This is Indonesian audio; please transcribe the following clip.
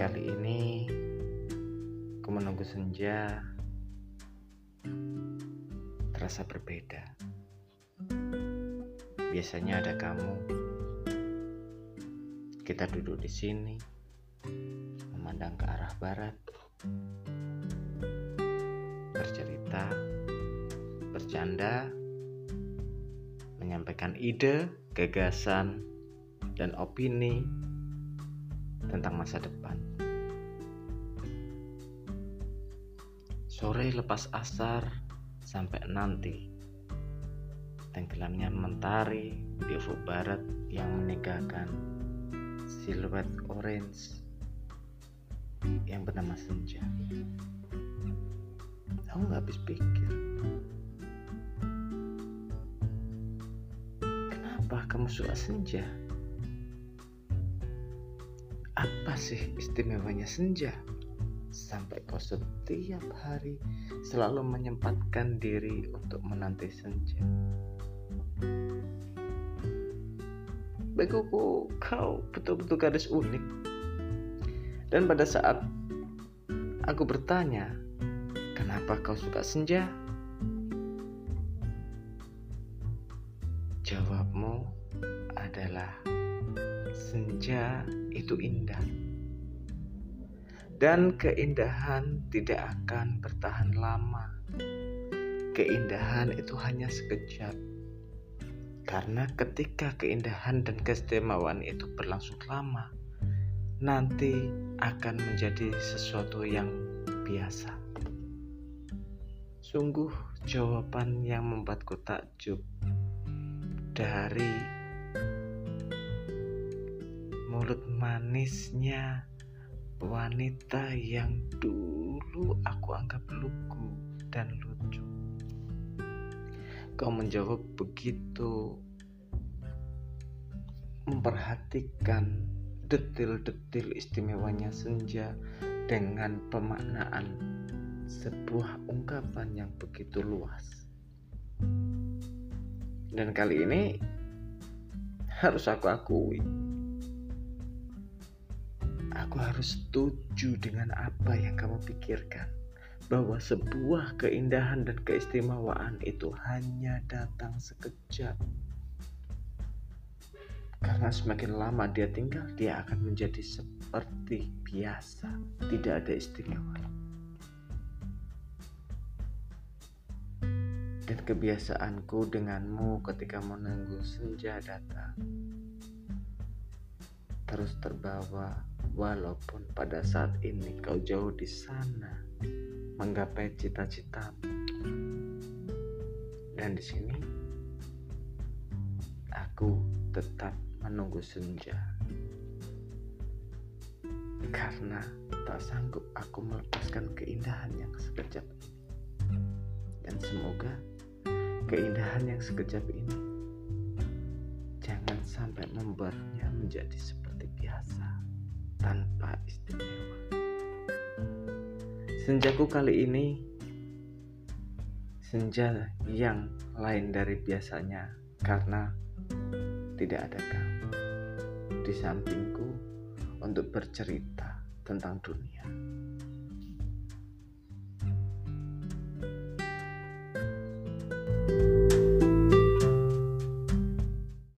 Kali ini aku menunggu senja terasa berbeda. Biasanya ada kamu. Kita duduk di sini memandang ke arah barat. Bercerita, bercanda, menyampaikan ide, gagasan, dan opini tentang masa depan. Sore lepas asar sampai nanti tenggelamnya mentari di ufuk barat yang meninggalkan siluet orange yang bernama senja. Aku nggak habis pikir. Kenapa kamu suka senja? Apa sih istimewanya senja? sampai kau setiap hari selalu menyempatkan diri untuk menanti senja. Bagiku kau betul-betul gadis unik. Dan pada saat aku bertanya, kenapa kau suka senja? Jawabmu adalah senja itu indah dan keindahan tidak akan bertahan lama. Keindahan itu hanya sekejap, karena ketika keindahan dan keistimewaan itu berlangsung lama, nanti akan menjadi sesuatu yang biasa. Sungguh, jawaban yang membuatku takjub dari mulut manisnya wanita yang dulu aku anggap lugu dan lucu. Kau menjawab begitu memperhatikan detil-detil istimewanya senja dengan pemaknaan sebuah ungkapan yang begitu luas. Dan kali ini harus aku akui aku harus setuju dengan apa yang kamu pikirkan bahwa sebuah keindahan dan keistimewaan itu hanya datang sekejap. Karena semakin lama dia tinggal, dia akan menjadi seperti biasa, tidak ada istimewa. Dan kebiasaanku denganmu ketika menunggu senja datang terus terbawa walaupun pada saat ini kau jauh di sana menggapai cita-cita dan di sini aku tetap menunggu senja. Karena tak sanggup aku melepaskan keindahan yang sekejap dan semoga keindahan yang sekejap ini jangan sampai membuatnya menjadi seperti biasa tanpa istimewa. Senjaku kali ini senja yang lain dari biasanya karena tidak ada kamu di sampingku untuk bercerita tentang dunia.